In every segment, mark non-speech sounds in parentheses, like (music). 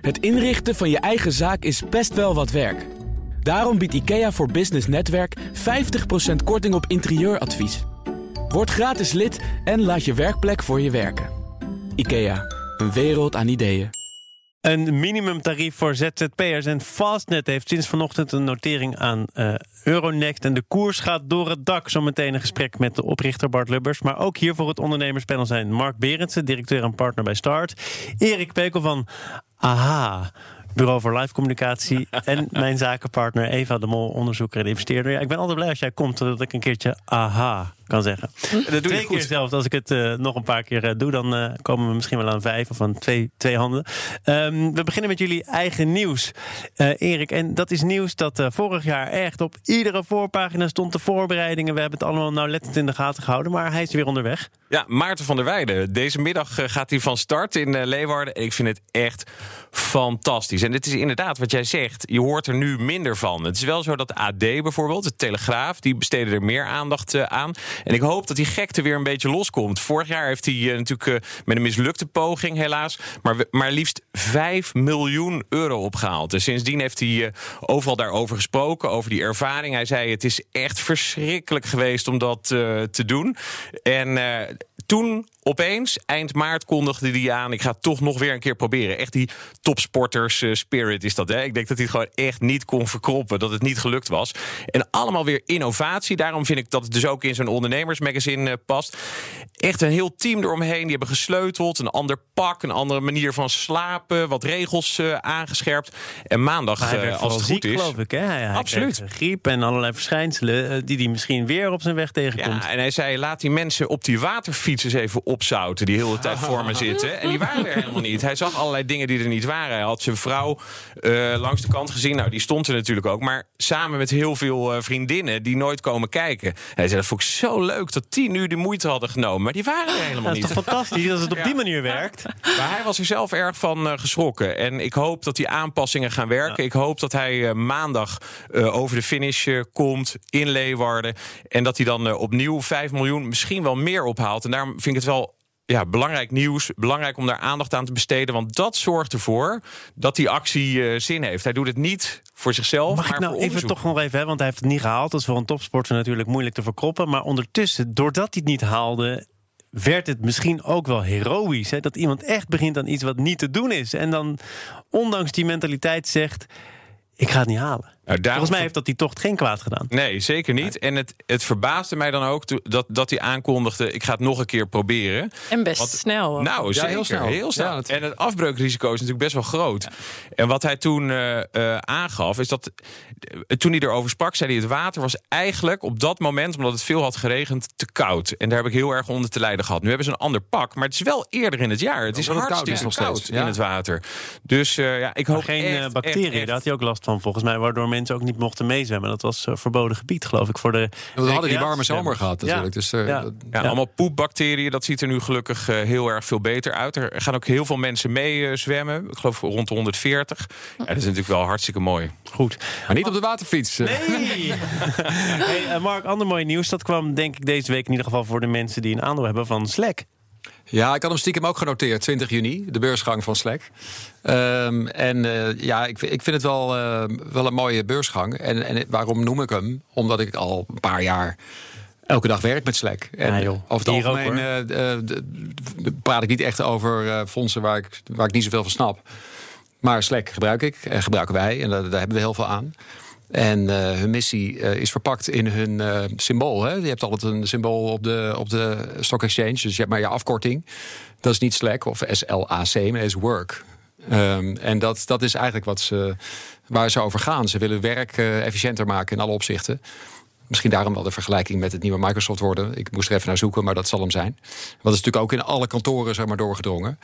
Het inrichten van je eigen zaak is best wel wat werk. Daarom biedt IKEA voor Business Netwerk 50% korting op interieuradvies. Word gratis lid en laat je werkplek voor je werken. IKEA, een wereld aan ideeën. Een minimumtarief voor ZZP'ers en Fastnet heeft sinds vanochtend een notering aan uh, Euronext. En de koers gaat door het dak. Zometeen een gesprek met de oprichter Bart Lubbers. Maar ook hier voor het ondernemerspanel zijn Mark Berendsen, directeur en partner bij Start. Erik Pekel van AHA. Bureau voor Live Communicatie. (laughs) en mijn zakenpartner Eva de Mol, onderzoeker en investeerder. Ik ben altijd blij als jij komt, zodat ik een keertje aha kan zeggen. Hm? Dat doe twee keer zelfs. Als ik het uh, nog een paar keer uh, doe, dan uh, komen we misschien wel aan vijf of aan twee, twee handen. Um, we beginnen met jullie eigen nieuws, Erik. En dat is nieuws dat vorig jaar echt op iedere voorpagina stond. De voorbereidingen. We hebben het allemaal nauwlettend in de gaten gehouden. Maar hij is weer onderweg. Ja, Maarten van der Weijden. Deze middag gaat hij van start in Leeuwarden. En ik vind het echt fantastisch. En het is inderdaad wat jij zegt. Je hoort er nu minder van. Het is wel zo dat AD bijvoorbeeld, de Telegraaf, die besteden er meer aandacht aan. En ik hoop dat die gekte weer een beetje loskomt. Vorig jaar heeft hij uh, natuurlijk uh, met een mislukte poging, helaas, maar, maar liefst 5 miljoen euro opgehaald. En sindsdien heeft hij uh, overal daarover gesproken, over die ervaring. Hij zei: Het is echt verschrikkelijk geweest om dat te doen. En toen opeens, eind maart, kondigde hij aan... ik ga het toch nog weer een keer proberen. Echt die topsporters spirit is dat. Hè? Ik denk dat hij het gewoon echt niet kon verkroppen. Dat het niet gelukt was. En allemaal weer innovatie. Daarom vind ik dat het dus ook in zo'n ondernemersmagazine uh, past. Echt een heel team eromheen. Die hebben gesleuteld. Een ander pak, een andere manier van slapen. Wat regels uh, aangescherpt. En maandag, als het goed ziek, is... geloof ik, hè? Hij, hij Absoluut. griep en allerlei verschijnselen... die hij misschien weer op zijn weg tegenkomt. Ja, en hij zei, laat die mensen op die waterfiets eens even opzouten... die heel de tijd voor me (laughs) zitten. En die waren er helemaal niet. Hij zag allerlei dingen die er niet waren. Hij had zijn vrouw uh, langs de kant gezien. Nou, die stond er natuurlijk ook. Maar samen met heel veel vriendinnen die nooit komen kijken. Hij zei, dat vond ik zo leuk dat die nu de moeite hadden genomen. Maar die waren er helemaal niet. Dat is toch fantastisch als het op (laughs) die manier werkt? Maar hij was er zelf erg van uh, geschrokken. En ik hoop dat die aanpassingen gaan werken. Ik hoop dat hij maandag over de finish komt in Leeuwarden. En dat hij dan opnieuw 5 miljoen, misschien wel meer ophaalt. En daarom vind ik het wel ja, belangrijk nieuws. Belangrijk om daar aandacht aan te besteden. Want dat zorgt ervoor dat die actie uh, zin heeft. Hij doet het niet voor zichzelf. Mag maar ik nou voor even toch nog even, hè, want hij heeft het niet gehaald. Dat is voor een topsporter natuurlijk moeilijk te verkroppen. Maar ondertussen, doordat hij het niet haalde. Werd het misschien ook wel heroïsch? Hè? Dat iemand echt begint aan iets wat niet te doen is. En dan, ondanks die mentaliteit, zegt: Ik ga het niet halen. Nou, daarom Volgens mij heeft dat die tocht geen kwaad gedaan. Nee, zeker niet. En het, het verbaasde mij dan ook dat, dat hij aankondigde... ik ga het nog een keer proberen. En best Want- snel. Nou, Ja, zeker. heel snel. Heel snel. Ja, dat- En het afbreukrisico is natuurlijk best wel groot. En wat hij toen eh, eh, aangaf, is dat... eh, toen hij erover sprak, zei hij... het water was eigenlijk op dat moment, omdat het veel had geregend... te koud. En daar heb ik heel erg onder te lijden gehad. Nu hebben ze een ander pak, maar het is wel eerder in het jaar. Het is koud hartstikke is nog koud, steeds, in het water. Dus eh, ja, ik Maar hoop geen echt, eh, echt, bacteriën, echt- daar had hij ook last van volgens mij. Waardoor mensen ook niet mochten meezwemmen. Dat was eh, verboden gebied, geloof ik, voor de We hadden die warme zomer gehad natuurlijk. Ja. Dus, eh, Ja. dat- Ja, Ja. allemaal poepbacteriën. Dat ziet er nu gelukkig eh, heel erg veel beter uit. Er gaan ook heel veel mensen mee zwemmen. Ik geloof rond de 140. Ja, dat is natuurlijk wel hartstikke mooi. Goed. maar niet op de waterfiets. Nee! (laughs) hey, Mark, ander mooi nieuws. Dat kwam denk ik deze week in ieder geval voor de mensen die een aandeel hebben van Slack. Ja, ik had hem stiekem ook genoteerd, 20 juni, de beursgang van Slack. Ehm, en eh, ja, ik, ik vind het wel, eh, wel een mooie beursgang. En, en waarom noem ik hem? Omdat ik al een paar jaar elke dag werk met Slack. En Ja, joh. over het Hier algemeen eh, praat ik niet echt over fondsen waar ik, waar ik niet zoveel van snap. Maar Slack gebruik ik en gebruiken wij. En daar, daar hebben we heel veel aan. En eh, hun missie eh, is verpakt in hun eh, symbool. Hè? Je hebt altijd een symbool op de, op de stock exchange. Dus je hebt maar je afkorting. Dat is niet Slack of SLAC, maar is work. Ehm, en dat, dat is eigenlijk wat ze, waar ze over gaan. Ze willen werk efficiënter maken in alle opzichten. Misschien daarom wel de vergelijking met het nieuwe Microsoft worden. Ik moest er even naar zoeken, maar dat zal hem zijn. Want is natuurlijk ook in alle kantoren zeg maar, doorgedrongen.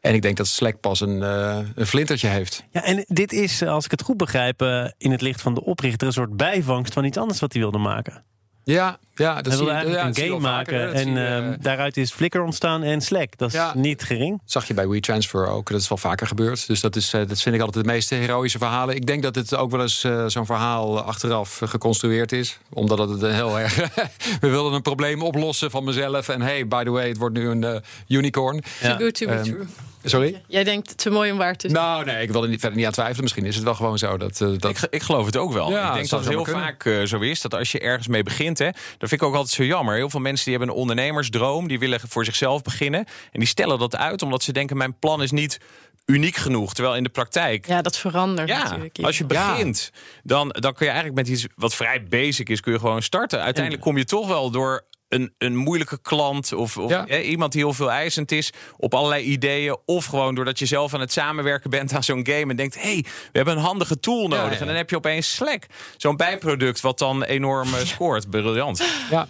En ik denk dat Slack pas een, eh, een flintertje heeft. Ja, en dit is, als ik het goed begrijp, eh, in het licht van de oprichter... een soort bijvangst van iets anders wat hij wilde maken. Ja, ja dat Hij wilde eigenlijk ja, een game vaker, maken. En je, ehm, eh, daaruit is Flickr ontstaan en Slack. Dat is Ja. niet gering. zag je bij WeTransfer ook. Dat is wel vaker gebeurd. Dus dat, is, eh, dat vind ik altijd de meest heroïsche verhalen. Ik denk dat het ook wel eens eh, zo'n verhaal achteraf eh, geconstrueerd is. Omdat het een heel erg... (laughs) We wilden een probleem oplossen van mezelf. En hey, by the way, het wordt nu een eh, unicorn. Too good to be Ehm, true. Sorry? Jij denkt te mooi om waar te zijn. Nou, nee, ik wil er niet, verder niet aan twijfelen. Misschien is het wel gewoon zo dat... uh, dat... Ik, ik, geloof het ook wel. Ja, ik denk dat het heel vaak uh, zo is dat als je ergens mee begint... Hè, dat vind ik ook altijd zo jammer. Heel veel mensen die hebben een ondernemersdroom... die willen voor zichzelf beginnen. En die stellen dat uit omdat ze denken... mijn plan is niet uniek genoeg. Terwijl in de praktijk. Ja, dat verandert ja, natuurlijk. Als je begint, dan, dan kun je eigenlijk met iets wat vrij basic is, kun je gewoon starten. Uiteindelijk kom je toch wel door een, een moeilijke klant of, of Ja. iemand die heel veel eisend is op allerlei ideeën. Of gewoon doordat je zelf aan het samenwerken bent aan zo'n game en denkt: hé, hey, we hebben een handige tool nodig. ja, ja. En dan heb je opeens Slack. Zo'n bijproduct wat dan enorm eh, scoort. Briljant. Ja.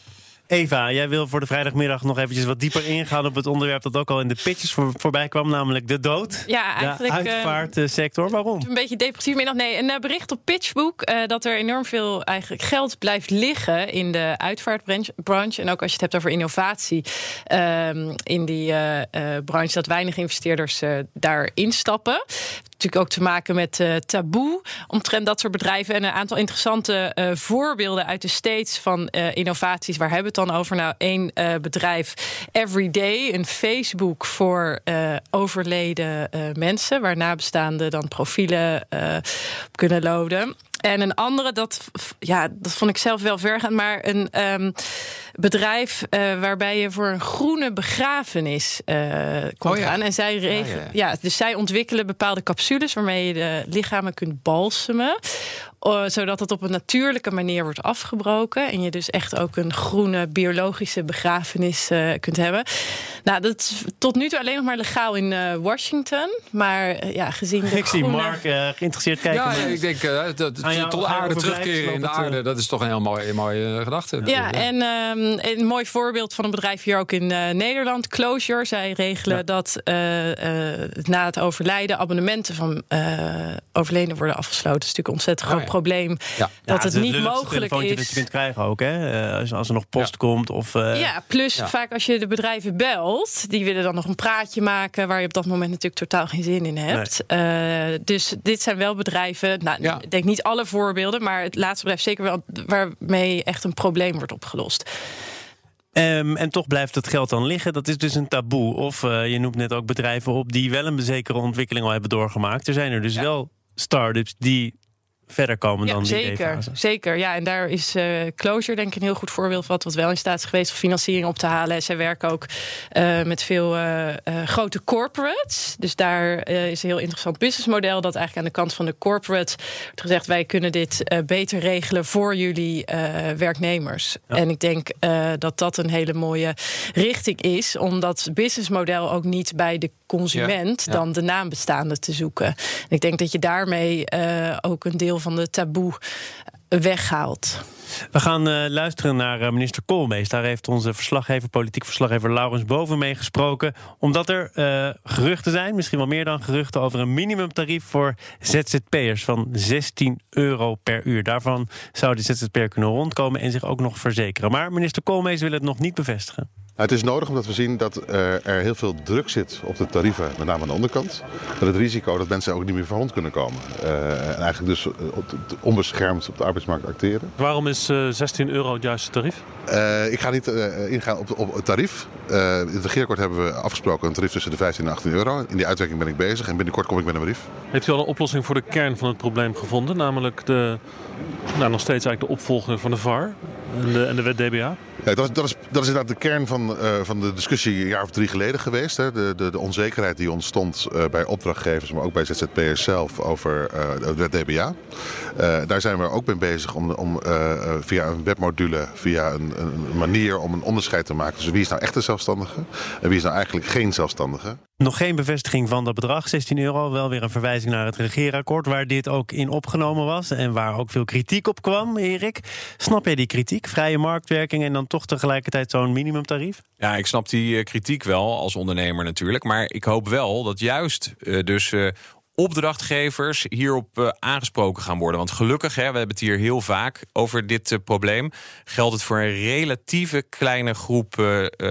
Eva, jij wil voor de vrijdagmiddag nog eventjes wat dieper ingaan op het onderwerp dat ook al in de pitches voor, voorbij kwam, namelijk de dood. Ja, eigenlijk, De eh, uitvaartsector. Waarom? Een beetje depressief middag. Nee, een eh, bericht op Pitchbook eh, dat er enorm veel eigenlijk geld blijft liggen in de uitvaartbranche. branche. En ook als je het hebt over innovatie ehm, in die branche, dat weinig investeerders eh, daarin stappen. Natuurlijk ook te maken met eh, taboe omtrent dat soort bedrijven. En een aantal interessante eh, voorbeelden uit de States van eh, innovaties. Waar hebben we het dan over? Nou, één bedrijf, Everyday, een Facebook voor overleden mensen. Waar nabestaanden dan profielen eh, kunnen loaden. En een andere, dat, ja, dat vond ik zelf wel vergaan, maar een ehm, bedrijf eh, waarbij je voor een groene begrafenis eh kon Oh ja. gaan. En zij Ja, ja, ja. dus zij ontwikkelen bepaalde capsules waarmee je de lichamen kunt balsemen. Eh, zodat het op een natuurlijke manier wordt afgebroken. En je dus echt ook een groene biologische begrafenis eh, kunt hebben. Nou, dat is tot nu toe alleen nog maar legaal in eh, Washington. Maar ja, gezien de Ik zie groene- Mark eh, geïnteresseerd kijken. Ja, ik denk uh, dat, tot aarde terugkeren in de aarde, dat is toch een heel mooie, mooie uh, gedachte. Ja, en um, een mooi voorbeeld van een bedrijf hier ook in uh, Nederland, Closure. Zij regelen ja. dat uh, na het overlijden abonnementen van overledenen worden afgesloten. Dat is natuurlijk ontzettend groot oh, ja. Probleem. Ja. Dat Ja, het niet mogelijk is. dat je kunt krijgen ook, hè? Als, als er nog post komt. Of, uh... Ja, plus vaak als je de bedrijven belt, die willen dan nog een praatje maken waar je op dat moment natuurlijk totaal geen zin in hebt. Nee. Uh, dus dit zijn wel bedrijven, nou, ja. ik denk niet alle voorbeelden, maar het laatste bedrijf zeker wel waarmee echt een probleem wordt opgelost. Um, en toch blijft het geld dan liggen. Dat is dus een taboe. Of uh, je noemt net ook bedrijven op die wel een zekere ontwikkeling al hebben doorgemaakt. Er zijn er dus ja. wel start-ups die verder komen ja, dan die zeker, zeker. Ja, en daar is uh, Closure denk ik een heel goed voorbeeld van wat wel in staat is geweest om financiering op te halen. Zij werken ook uh, met veel uh, grote corporates. Dus daar is een heel interessant businessmodel dat eigenlijk aan de kant van de corporate wordt gezegd wij kunnen dit beter regelen voor jullie werknemers. Ja. En ik denk dat dat een hele mooie richting is om dat businessmodel ook niet bij de consument ja. dan de naambestaande te zoeken. En ik denk dat je daarmee ook een deel van de taboe weghaalt. We gaan uh, luisteren naar uh, minister Koolmees. Daar heeft onze verslaggever, politiek verslaggever Laurens Boven mee gesproken. Omdat er uh, geruchten zijn, misschien wel meer dan geruchten... over een minimumtarief voor ZZP'ers van 16 euro per uur. Daarvan zou de ZZP'er kunnen rondkomen en zich ook nog verzekeren. Maar minister Koolmees wil het nog niet bevestigen. Nou, het is nodig omdat we zien dat uh, er heel veel druk zit op de tarieven, met name aan de onderkant. Met het risico dat mensen ook niet meer van rond kunnen komen. Uh, en eigenlijk dus uh, onbeschermd op de arbeidsmarkt acteren. Waarom is 16 euro het juiste tarief? ik ga niet ingaan op, op, het tarief. in het regeerakkoord hebben we afgesproken een tarief tussen de 15 en 18 euro. In die uitwerking ben ik bezig en binnenkort kom ik met een brief. Heeft u al een oplossing voor de kern van het probleem gevonden? Namelijk de, nou, nog steeds eigenlijk de opvolger van de VAR en de, en de wet DBA? Ja, dat, is, dat, is, dat is inderdaad de kern van, uh, van de discussie een jaar of drie geleden geweest. Hè. De, de, de onzekerheid die ontstond uh, bij opdrachtgevers, maar ook bij ZZP'ers zelf over uh, de wet DBA. daar zijn we ook mee bezig om, om via een webmodule, via een, een, manier om een onderscheid te maken tussen wie is nou echt een zelfstandige en wie is nou eigenlijk geen zelfstandige. Nog geen bevestiging van dat bedrag, 16 euro. Wel weer een verwijzing naar het regeerakkoord, waar dit ook in opgenomen was. En waar ook veel kritiek op kwam, Erik. Snap jij die kritiek? Vrije marktwerking en dan toch tegelijkertijd zo'n minimumtarief? Ja, ik snap die uh, kritiek wel als ondernemer natuurlijk. Maar ik hoop wel dat juist uh, dus uh, opdrachtgevers hierop aangesproken gaan worden. Want gelukkig, hè, we hebben het hier heel vaak over dit probleem... geldt het voor een relatieve kleine groep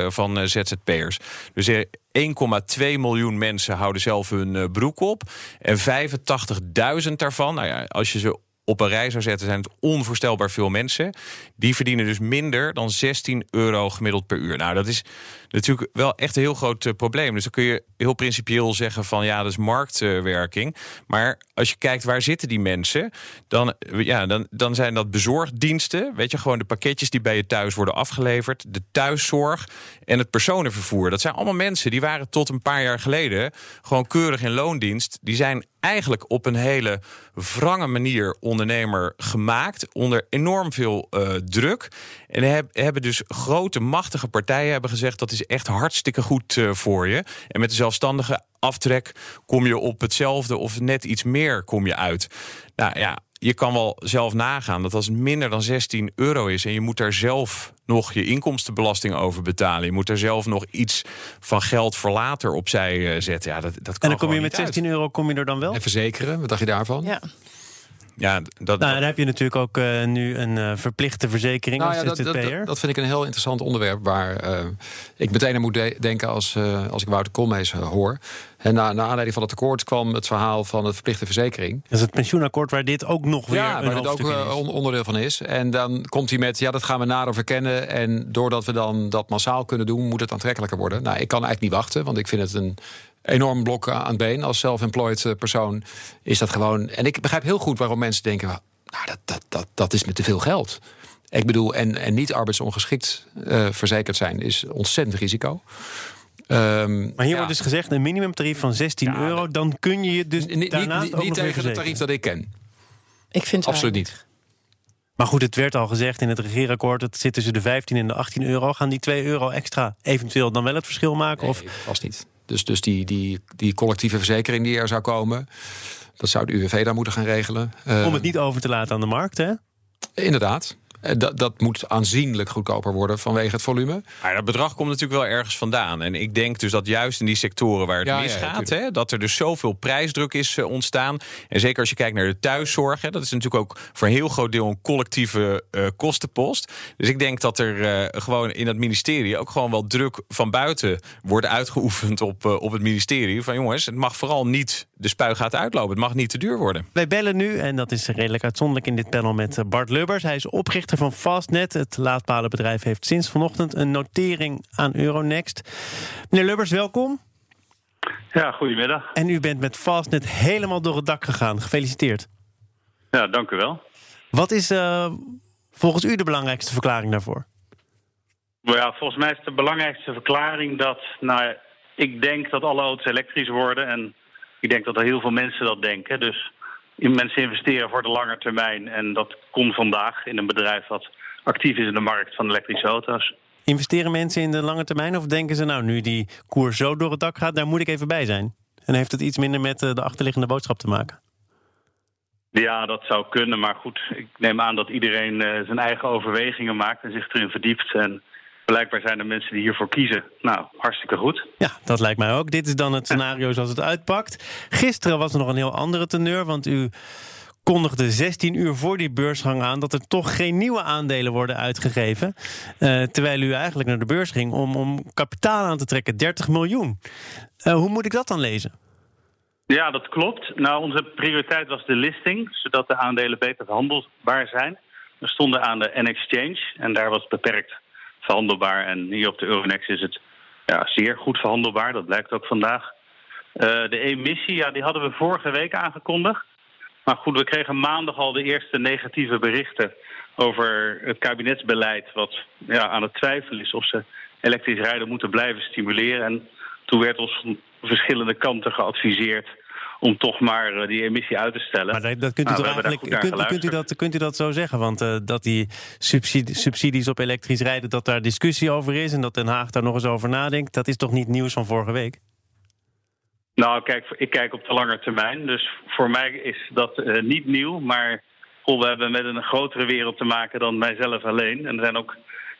van ZZP'ers. Dus 1,2 miljoen mensen houden zelf hun broek op. En 85.000 daarvan, nou ja, als je ze op een rij zou zetten, zijn het onvoorstelbaar veel mensen. Die verdienen dus minder dan 16 euro gemiddeld per uur. Nou, dat is natuurlijk wel echt een heel groot eh, probleem. Dus dan kun je heel principieel zeggen van ja, dat is marktwerking. Maar als je kijkt waar zitten die mensen, dan, ja, dan, dan zijn dat bezorgdiensten. Weet je, gewoon de pakketjes die bij je thuis worden afgeleverd, de thuiszorg en het personenvervoer. Dat zijn allemaal mensen die waren tot een paar jaar geleden gewoon keurig in loondienst. Die zijn eigenlijk op een hele wrange manier ondernemer gemaakt. Onder enorm veel uh, druk. En hebben dus grote, machtige partijen hebben gezegd... dat is echt hartstikke goed uh, voor je. En met de zelfstandige aftrek kom je op hetzelfde... of net iets meer kom je uit. Nou ja, je kan wel zelf nagaan dat als het minder dan 16 euro is... en je moet daar zelf nog je inkomstenbelasting over betalen... je moet daar zelf nog iets van geld voor later opzij uh, zetten. Ja, dat, dat kan en dan kom je met 16 euro kom je er dan wel? En verzekeren, wat dacht je daarvan? Ja. Ja, dat, nou, dan heb je natuurlijk ook uh, nu een uh, verplichte verzekering nou, ja, als ZZP'er. Dat, dat, dat, vind ik een heel interessant onderwerp... waar uh, ik meteen aan moet de denken als, als ik Wouter Koolmees hoor. En na, na aanleiding van het akkoord kwam het verhaal van het verplichte verzekering. Dat is het pensioenakkoord waar dit ook nog weer ja, een waar dit ook onderdeel van is. En dan komt hij met, ja, dat gaan we nader verkennen. En doordat we dan dat massaal kunnen doen, moet het aantrekkelijker worden. Nou, ik kan eigenlijk niet wachten, want ik vind het een enorm blok aan het been. Als self-employed eh, persoon is dat gewoon. En ik begrijp heel goed waarom mensen denken: nou, dat, dat, dat, dat is met te veel geld. Ik bedoel, en, en niet arbeidsongeschikt uh, verzekerd zijn is ontzettend risico. Um, maar hier ja. wordt dus gezegd een minimumtarief van 16 ja, euro. Dan kun je dus niet, daarnaast niet, ook niet nog tegen het tarief dat ik ken. Ik vind absoluut niet. Maar goed, het werd al gezegd in het regeerakkoord... het zit tussen de 15 en de 18 euro. Gaan die 2 euro extra eventueel dan wel het verschil maken? Nee, of? vast niet. Dus, dus die, die, die collectieve verzekering die er zou komen... dat zou de UWV daar moeten gaan regelen. Om het niet over te laten aan de markt, hè? Inderdaad. Eh, dat, dat moet aanzienlijk goedkoper worden vanwege het volume. Maar dat bedrag komt natuurlijk wel ergens vandaan. En ik denk dus dat juist in die sectoren waar het ja, misgaat, ja, hè, dat er dus zoveel prijsdruk is uh, ontstaan. En zeker als je kijkt naar de thuiszorg, hè, dat is natuurlijk ook voor een heel groot deel een collectieve uh, kostenpost. Dus ik denk dat er uh, gewoon in het ministerie ook gewoon wel druk van buiten wordt uitgeoefend op, op het ministerie. Van jongens, het mag vooral niet de spuigaten uitlopen. Het mag niet te duur worden. Wij bellen nu, en dat is redelijk uitzonderlijk in dit panel met Bart Lubbers. Hij is oprichter van Fastnet. Het laadpalenbedrijf heeft sinds vanochtend een notering aan Euronext. Meneer Lubbers, welkom. Ja, goedemiddag. En u bent met Fastnet helemaal door het dak gegaan. Gefeliciteerd. Ja, dank u wel. Wat is uh, volgens u de belangrijkste verklaring daarvoor? Nou ja, volgens mij is de belangrijkste verklaring dat... Nou, ik denk dat alle auto's elektrisch worden. En ik denk dat er heel veel mensen dat denken. Dus mensen investeren voor de lange termijn. En dat komt vandaag in een bedrijf dat actief is in de markt van elektrische auto's. Investeren mensen in de lange termijn of denken ze nou, nu die koers zo door het dak gaat, daar moet ik even bij zijn? En heeft het iets minder met eh, de achterliggende boodschap te maken? Ja, dat zou kunnen. Maar goed, ik neem aan dat iedereen uh, zijn eigen overwegingen maakt en zich erin verdiept. En blijkbaar zijn er mensen die hiervoor kiezen. Nou, hartstikke goed. Ja, dat lijkt mij ook. Dit is dan het scenario zoals het uitpakt. Gisteren was er nog een heel andere teneur, want u kondigde 16 uur voor die beursgang aan dat er toch geen nieuwe aandelen worden uitgegeven. Uh, terwijl u eigenlijk naar de beurs ging om, om kapitaal aan te trekken, 30 miljoen. Uh, hoe moet ik dat dan lezen? Ja, dat klopt. Nou, onze prioriteit was de listing, zodat de aandelen beter verhandelbaar zijn. We stonden aan de N-Exchange en daar was beperkt verhandelbaar. En hier op de Euronext is het ja, zeer goed verhandelbaar. Dat blijkt ook vandaag. Uh, de emissie, ja, die hadden we vorige week aangekondigd. Maar goed, we kregen maandag al de eerste negatieve berichten over het kabinetsbeleid, wat ja, aan het twijfelen is of ze elektrisch rijden moeten blijven stimuleren. En toen werd ons van verschillende kanten geadviseerd om toch maar uh, die emissie uit te stellen. Maar dat, dat kunt u nou, toch eigenlijk kunt, kunt, u dat, kunt u dat zo zeggen? Want uh, dat die subsidie, subsidies op elektrisch rijden, dat daar discussie over is en dat Den Haag daar nog eens over nadenkt, dat is toch niet nieuws van vorige week? Nou, kijk, ik kijk op de lange termijn. Dus voor mij is dat uh, niet nieuw. Maar we hebben met een grotere wereld te maken dan mijzelf alleen. En er zijn ook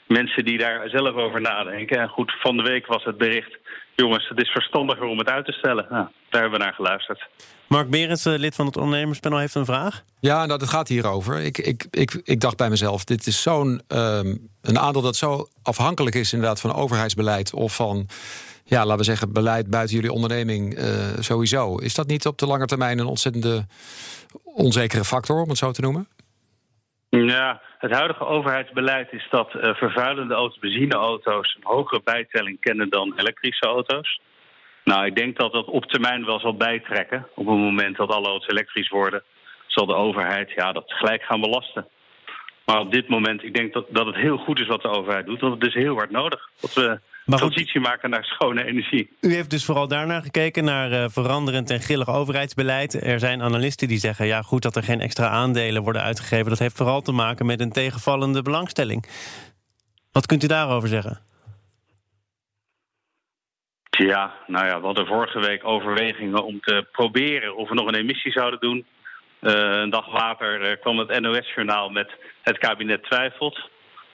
mensen die daar zelf over nadenken. En goed, van de week was het bericht jongens, het is verstandiger om het uit te stellen. Nou, daar hebben we naar geluisterd. Mark Berends, eh, lid van het ondernemerspanel, heeft een vraag. Ja, nou, dat gaat hierover. Ik, ik, ik, ik dacht bij mezelf, dit is zo'n um, een aandeel dat zo afhankelijk is inderdaad van overheidsbeleid of van ja, laten we zeggen, beleid buiten jullie onderneming uh, sowieso. Is dat niet op de lange termijn een ontzettende onzekere factor, om het zo te noemen? Ja, het huidige overheidsbeleid is dat uh, vervuilende auto's, benzineauto's, een hogere bijtelling kennen dan elektrische auto's. Nou, ik denk dat dat op termijn wel zal bijtrekken. Op het moment dat alle auto's elektrisch worden, zal de overheid ja, dat gelijk gaan belasten. Maar op dit moment, ik denk dat, dat het heel goed is wat de overheid doet. Want het is heel hard nodig. Dat we maar transitie maken naar schone energie. U heeft dus vooral daarnaar gekeken, naar uh, veranderend en grillig overheidsbeleid. Er zijn analisten die zeggen, ja goed dat er geen extra aandelen worden uitgegeven. Dat heeft vooral te maken met een tegenvallende belangstelling. Wat kunt u daarover zeggen? Ja, nou ja, we hadden vorige week overwegingen om te proberen of we nog een emissie zouden doen. Uh, een dag later uh, kwam het NOS-journaal met het kabinet twijfelt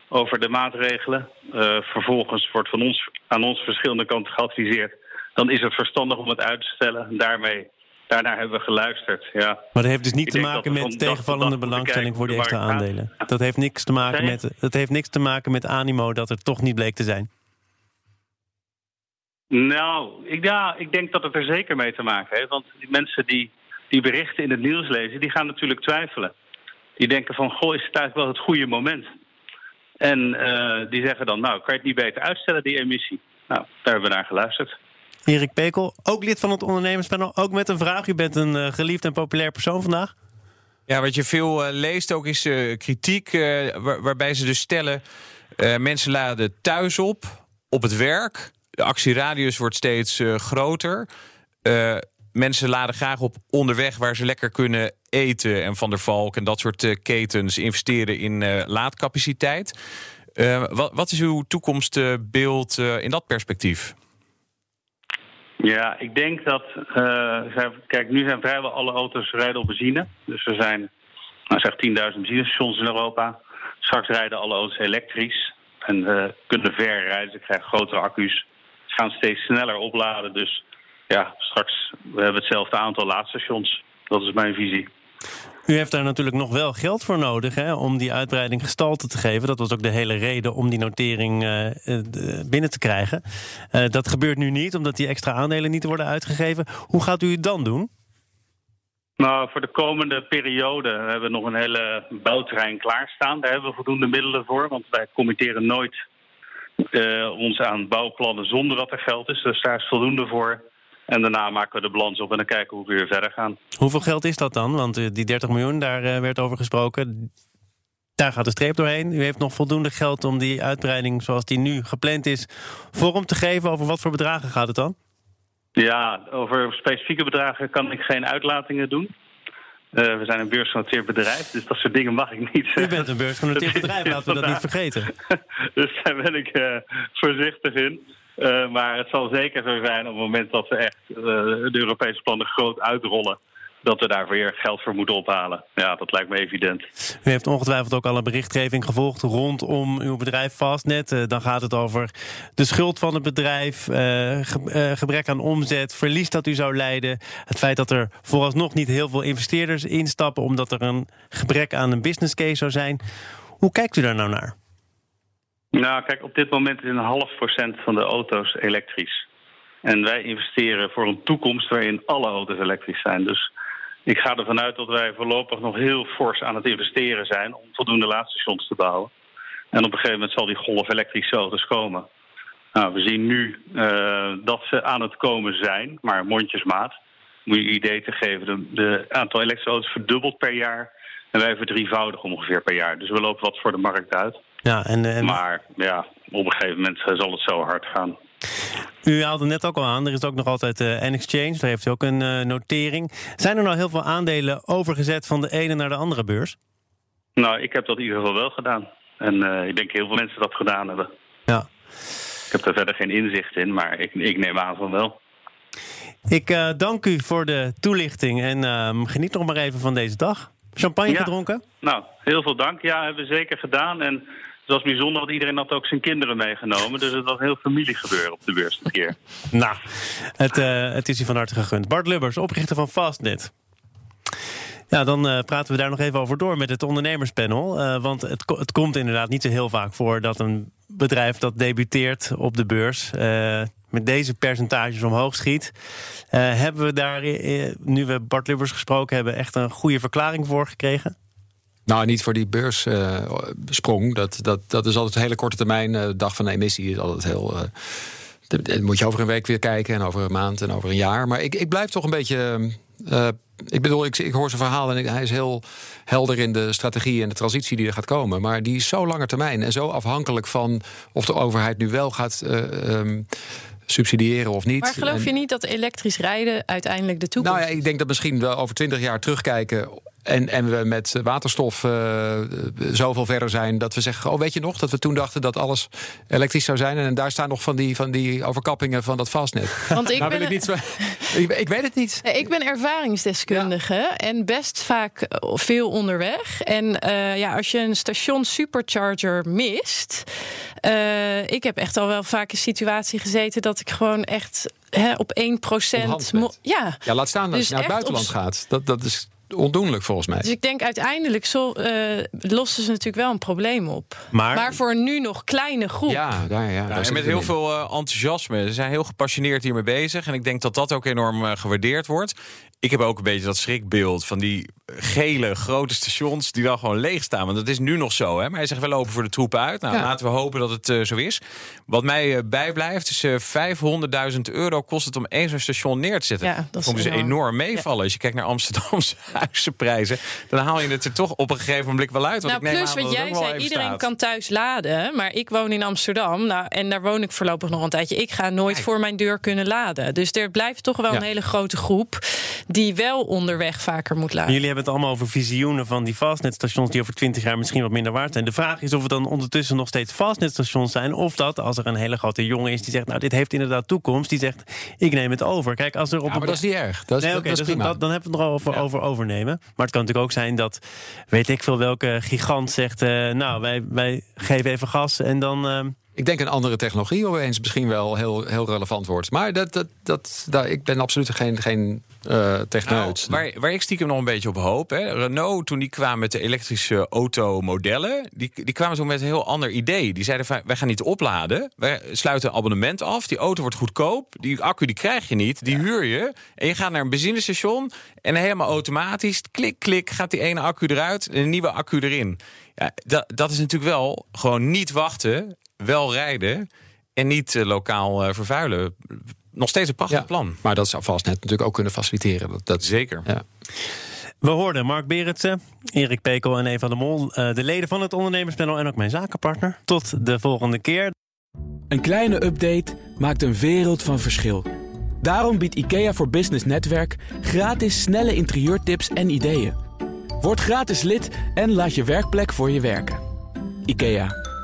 over de maatregelen. Uh, vervolgens wordt van ons, aan ons verschillende kanten geadviseerd. Dan is het verstandig om het uit te stellen. Daarmee, daarnaar hebben we geluisterd. Ja. Maar dat heeft dus niet te maken met tegenvallende belangstelling voor die extra aandelen. Dat heeft, niks te maken met, dat heeft niks te maken met animo dat het toch niet bleek te zijn. Nou, ik, ja, ik denk dat het er zeker mee te maken heeft. Want die mensen die die berichten in het nieuws lezen, die gaan natuurlijk twijfelen. Die denken van, goh, is het eigenlijk wel het goede moment? En uh, die zeggen dan, nou, kan je het niet beter uitstellen, die emissie? Nou, daar hebben we naar geluisterd. Erik Pekel, ook lid van het ondernemerspanel. Ook met een vraag. U bent een uh, geliefd en populair persoon vandaag. Ja, wat je veel uh, leest ook is kritiek, waar, waarbij ze dus stellen... mensen laden thuis op, op het werk. De actieradius wordt steeds groter mensen laden graag op onderweg waar ze lekker kunnen eten. En Van der Valk en dat soort uh, ketens investeren in uh, laadcapaciteit. Uh, wat, wat, is uw toekomstbeeld in dat perspectief? Ja, ik denk dat. kijk, nu zijn vrijwel alle auto's rijden op benzine. Dus er zijn, nou zeg 10.000 benzinestations in Europa. Straks rijden alle auto's elektrisch. En kunnen ver rijden. Ze krijgen grotere accu's. Ze gaan steeds sneller opladen. Dus ja, straks we hebben hetzelfde aantal laadstations. Dat is mijn visie. U heeft daar natuurlijk nog wel geld voor nodig hè, om die uitbreiding gestalte te geven. Dat was ook de hele reden om die notering uh, binnen te krijgen. Uh, dat gebeurt nu niet, omdat die extra aandelen niet worden uitgegeven. Hoe gaat u het dan doen? Nou, voor de komende periode hebben we nog een hele bouwterrein klaarstaan. Daar hebben we voldoende middelen voor, want wij committeren nooit uh, ons aan bouwplannen zonder dat er geld is. Dus daar is voldoende voor. En daarna maken we de balans op en dan kijken hoe we weer verder gaan. Hoeveel geld is dat dan? Want eh, die 30 miljoen, daar eh, werd over gesproken. Daar gaat de streep doorheen. U heeft nog voldoende geld om die uitbreiding zoals die nu gepland is vorm te geven. Over wat voor bedragen gaat het dan? Ja, over specifieke bedragen kan ik geen uitlatingen doen. Uh, we zijn een beursgenoteerd bedrijf, dus dat soort dingen mag ik niet zeggen. U bent een beursgenoteerd (laughs) bedrijf, laten we dat niet vergeten. (laughs) dus daar ben ik uh, voorzichtig in. Uh, maar het zal zeker zo zijn op het moment dat we echt uh, de Europese plannen groot uitrollen. Dat we daar weer geld voor moeten ophalen. Ja, dat lijkt me evident. U heeft ongetwijfeld ook al een berichtgeving gevolgd rondom uw bedrijf Fastnet. Uh, dan gaat het over de schuld van het bedrijf, ge gebrek aan omzet, verlies dat u zou leiden. Het feit dat er vooralsnog niet heel veel investeerders instappen, omdat er een gebrek aan een business case zou zijn. Hoe kijkt u daar nou naar? Nou, kijk, op dit moment is een half procent van de auto's elektrisch. En wij investeren voor een toekomst waarin alle auto's elektrisch zijn. Dus ik ga ervan uit dat wij voorlopig nog heel fors aan het investeren zijn om voldoende laadstations te bouwen. En op een gegeven moment zal die golf elektrische auto's komen. Nou, we zien nu uh, dat ze aan het komen zijn, maar mondjesmaat. Om je idee te geven, de aantal elektrische auto's verdubbelt per jaar. En wij verdrievoudigen ongeveer per jaar. Dus we lopen wat voor de markt uit. Ja, en, en... Maar ja, op een gegeven moment eh, zal het zo hard gaan. U haalde net ook al aan, er is ook nog altijd uh, N-Exchange, daar heeft u ook een uh, notering. Zijn er nou heel veel aandelen overgezet van de ene naar de andere beurs? Nou, ik heb dat in ieder geval wel gedaan. En uh, ik denk heel veel mensen dat gedaan hebben. Ja. Ik heb er verder geen inzicht in, maar ik, ik neem aan van wel. Ik dank u voor de toelichting en ehm, geniet nog maar even van deze dag. Champagne ja. gedronken? Nou, heel veel dank. Ja, hebben we zeker gedaan. En het was bijzonder, dat iedereen had ook zijn kinderen meegenomen. Dus het was heel familiegebeuren op de beurs dit keer. (laughs) nou, het, uh, het is u van harte gegund. Bart Lubbers, oprichter van Fastnet. Ja, dan uh, praten we daar nog even over door met het ondernemerspanel. Uh, want het, het komt inderdaad niet zo heel vaak voor dat een bedrijf dat debuteert op de beurs. Met deze percentages omhoog schiet. Hebben we daar, nu we Bart Lubbers gesproken hebben, echt een goede verklaring voor gekregen? Nou, niet voor die beurssprong. Uh, dat, dat, dat is altijd een hele korte termijn. Uh, dag van de emissie is altijd heel. Uh, moet je over een week weer kijken en over een maand en over een jaar. Maar ik, ik blijf toch een beetje. ik bedoel, ik, ik hoor zijn verhaal en hij is heel helder in de strategie en de transitie die er gaat komen. Maar die is zo lange termijn en zo afhankelijk van of de overheid nu wel gaat. Um, subsidiëren of niet. Maar geloof je niet dat elektrisch rijden uiteindelijk de toekomst Nou ja, ik denk dat misschien we over twintig jaar terugkijken en, en we met waterstof uh, zoveel verder zijn dat we zeggen: Oh, weet je nog dat we toen dachten dat alles elektrisch zou zijn? En daar staan nog van die, van die overkappingen van dat vastnet. Want ik, nou, ben, ik, niet, (laughs) ik, ik, weet het niet. Ik ben ervaringsdeskundige en best vaak veel onderweg. En uh, ja, als je een station supercharger mist. Uh, ik heb echt al wel vaak een situatie gezeten dat ik gewoon echt hè, op 1%. Ja. ja, laat staan dat dus je naar het buitenland gaat. Dat, dat is ondoenlijk volgens mij. Dus ik denk uiteindelijk zo, uh, lossen ze natuurlijk wel een probleem op. Maar, maar voor nu nog kleine groep. Ja, daar, ja, daar met heel veel uh, enthousiasme. Ze zijn heel gepassioneerd hiermee bezig. En ik denk dat dat ook enorm uh, gewaardeerd wordt. Ik heb ook een beetje dat schrikbeeld van die gele grote stations die dan gewoon leeg staan. Want dat is nu nog zo. Hè? Maar hij zegt wel open voor de troepen uit. Nou, laten we hopen dat het uh, zo is. Wat mij uh, bijblijft is uh, 500.000 euro kost het om één zo'n station neer te zetten. Ja, dat vond dus enorm meevallen. Ja. Als je kijkt naar Amsterdamse (laughs) huizenprijzen, dan haal je het er toch op een gegeven moment wel uit. Want nou, ik neem plus wat jij zei, iedereen staat. kan thuis laden. Maar ik woon in Amsterdam. Nou, en daar woon ik voorlopig nog een tijdje. Ik ga nooit Kijk. voor mijn deur kunnen laden. Dus er blijft toch wel een hele grote groep die wel onderweg vaker moet laden. Jullie hebben het allemaal over visioenen van die fastnetstations die over 20 jaar misschien wat minder waard zijn. De vraag is of het dan ondertussen nog steeds fastnetstations zijn. Of dat als er een hele grote jongen is die zegt, nou dit heeft inderdaad toekomst. Die zegt, ik neem het over. Kijk, als er op ja, maar dat is niet erg. Dat is, nee, okay, dat is dus dat, dan hebben we het nog over, ja. over overnemen. Maar het kan natuurlijk ook zijn dat, weet ik veel welke gigant zegt, uh, nou wij, wij geven even gas en dan... Ik denk een andere technologie opeens misschien wel heel, heel relevant wordt. Maar dat, dat, dat, ik ben absoluut geen, geen uh, techneut. Nou, waar, waar ik stiekem nog een beetje op hoop. Hè. Renault, toen die kwamen met de elektrische automodellen... Die, die kwamen zo met een heel ander idee. Die zeiden van, wij gaan niet opladen. Wij sluiten een abonnement af. Die auto wordt goedkoop. Die accu die krijg je niet. Die huur je. En je gaat naar een benzinestation. En helemaal automatisch, klik, klik, gaat die ene accu eruit. En een nieuwe accu erin. Ja, dat, dat is natuurlijk wel gewoon niet wachten wel rijden en niet uh, lokaal uh, vervuilen. Nog steeds een prachtig ja, plan. Maar dat zou vast net natuurlijk ook kunnen faciliteren. Dat, dat Zeker. Ja. We hoorden Mark Berendsen, Erik Pekel en Eva de Mol, uh, de leden van het ondernemerspanel en ook mijn zakenpartner. Tot de volgende keer. Een kleine update maakt een wereld van verschil. Daarom biedt IKEA voor Business Netwerk gratis snelle interieurtips en ideeën. Word gratis lid en laat je werkplek voor je werken. IKEA.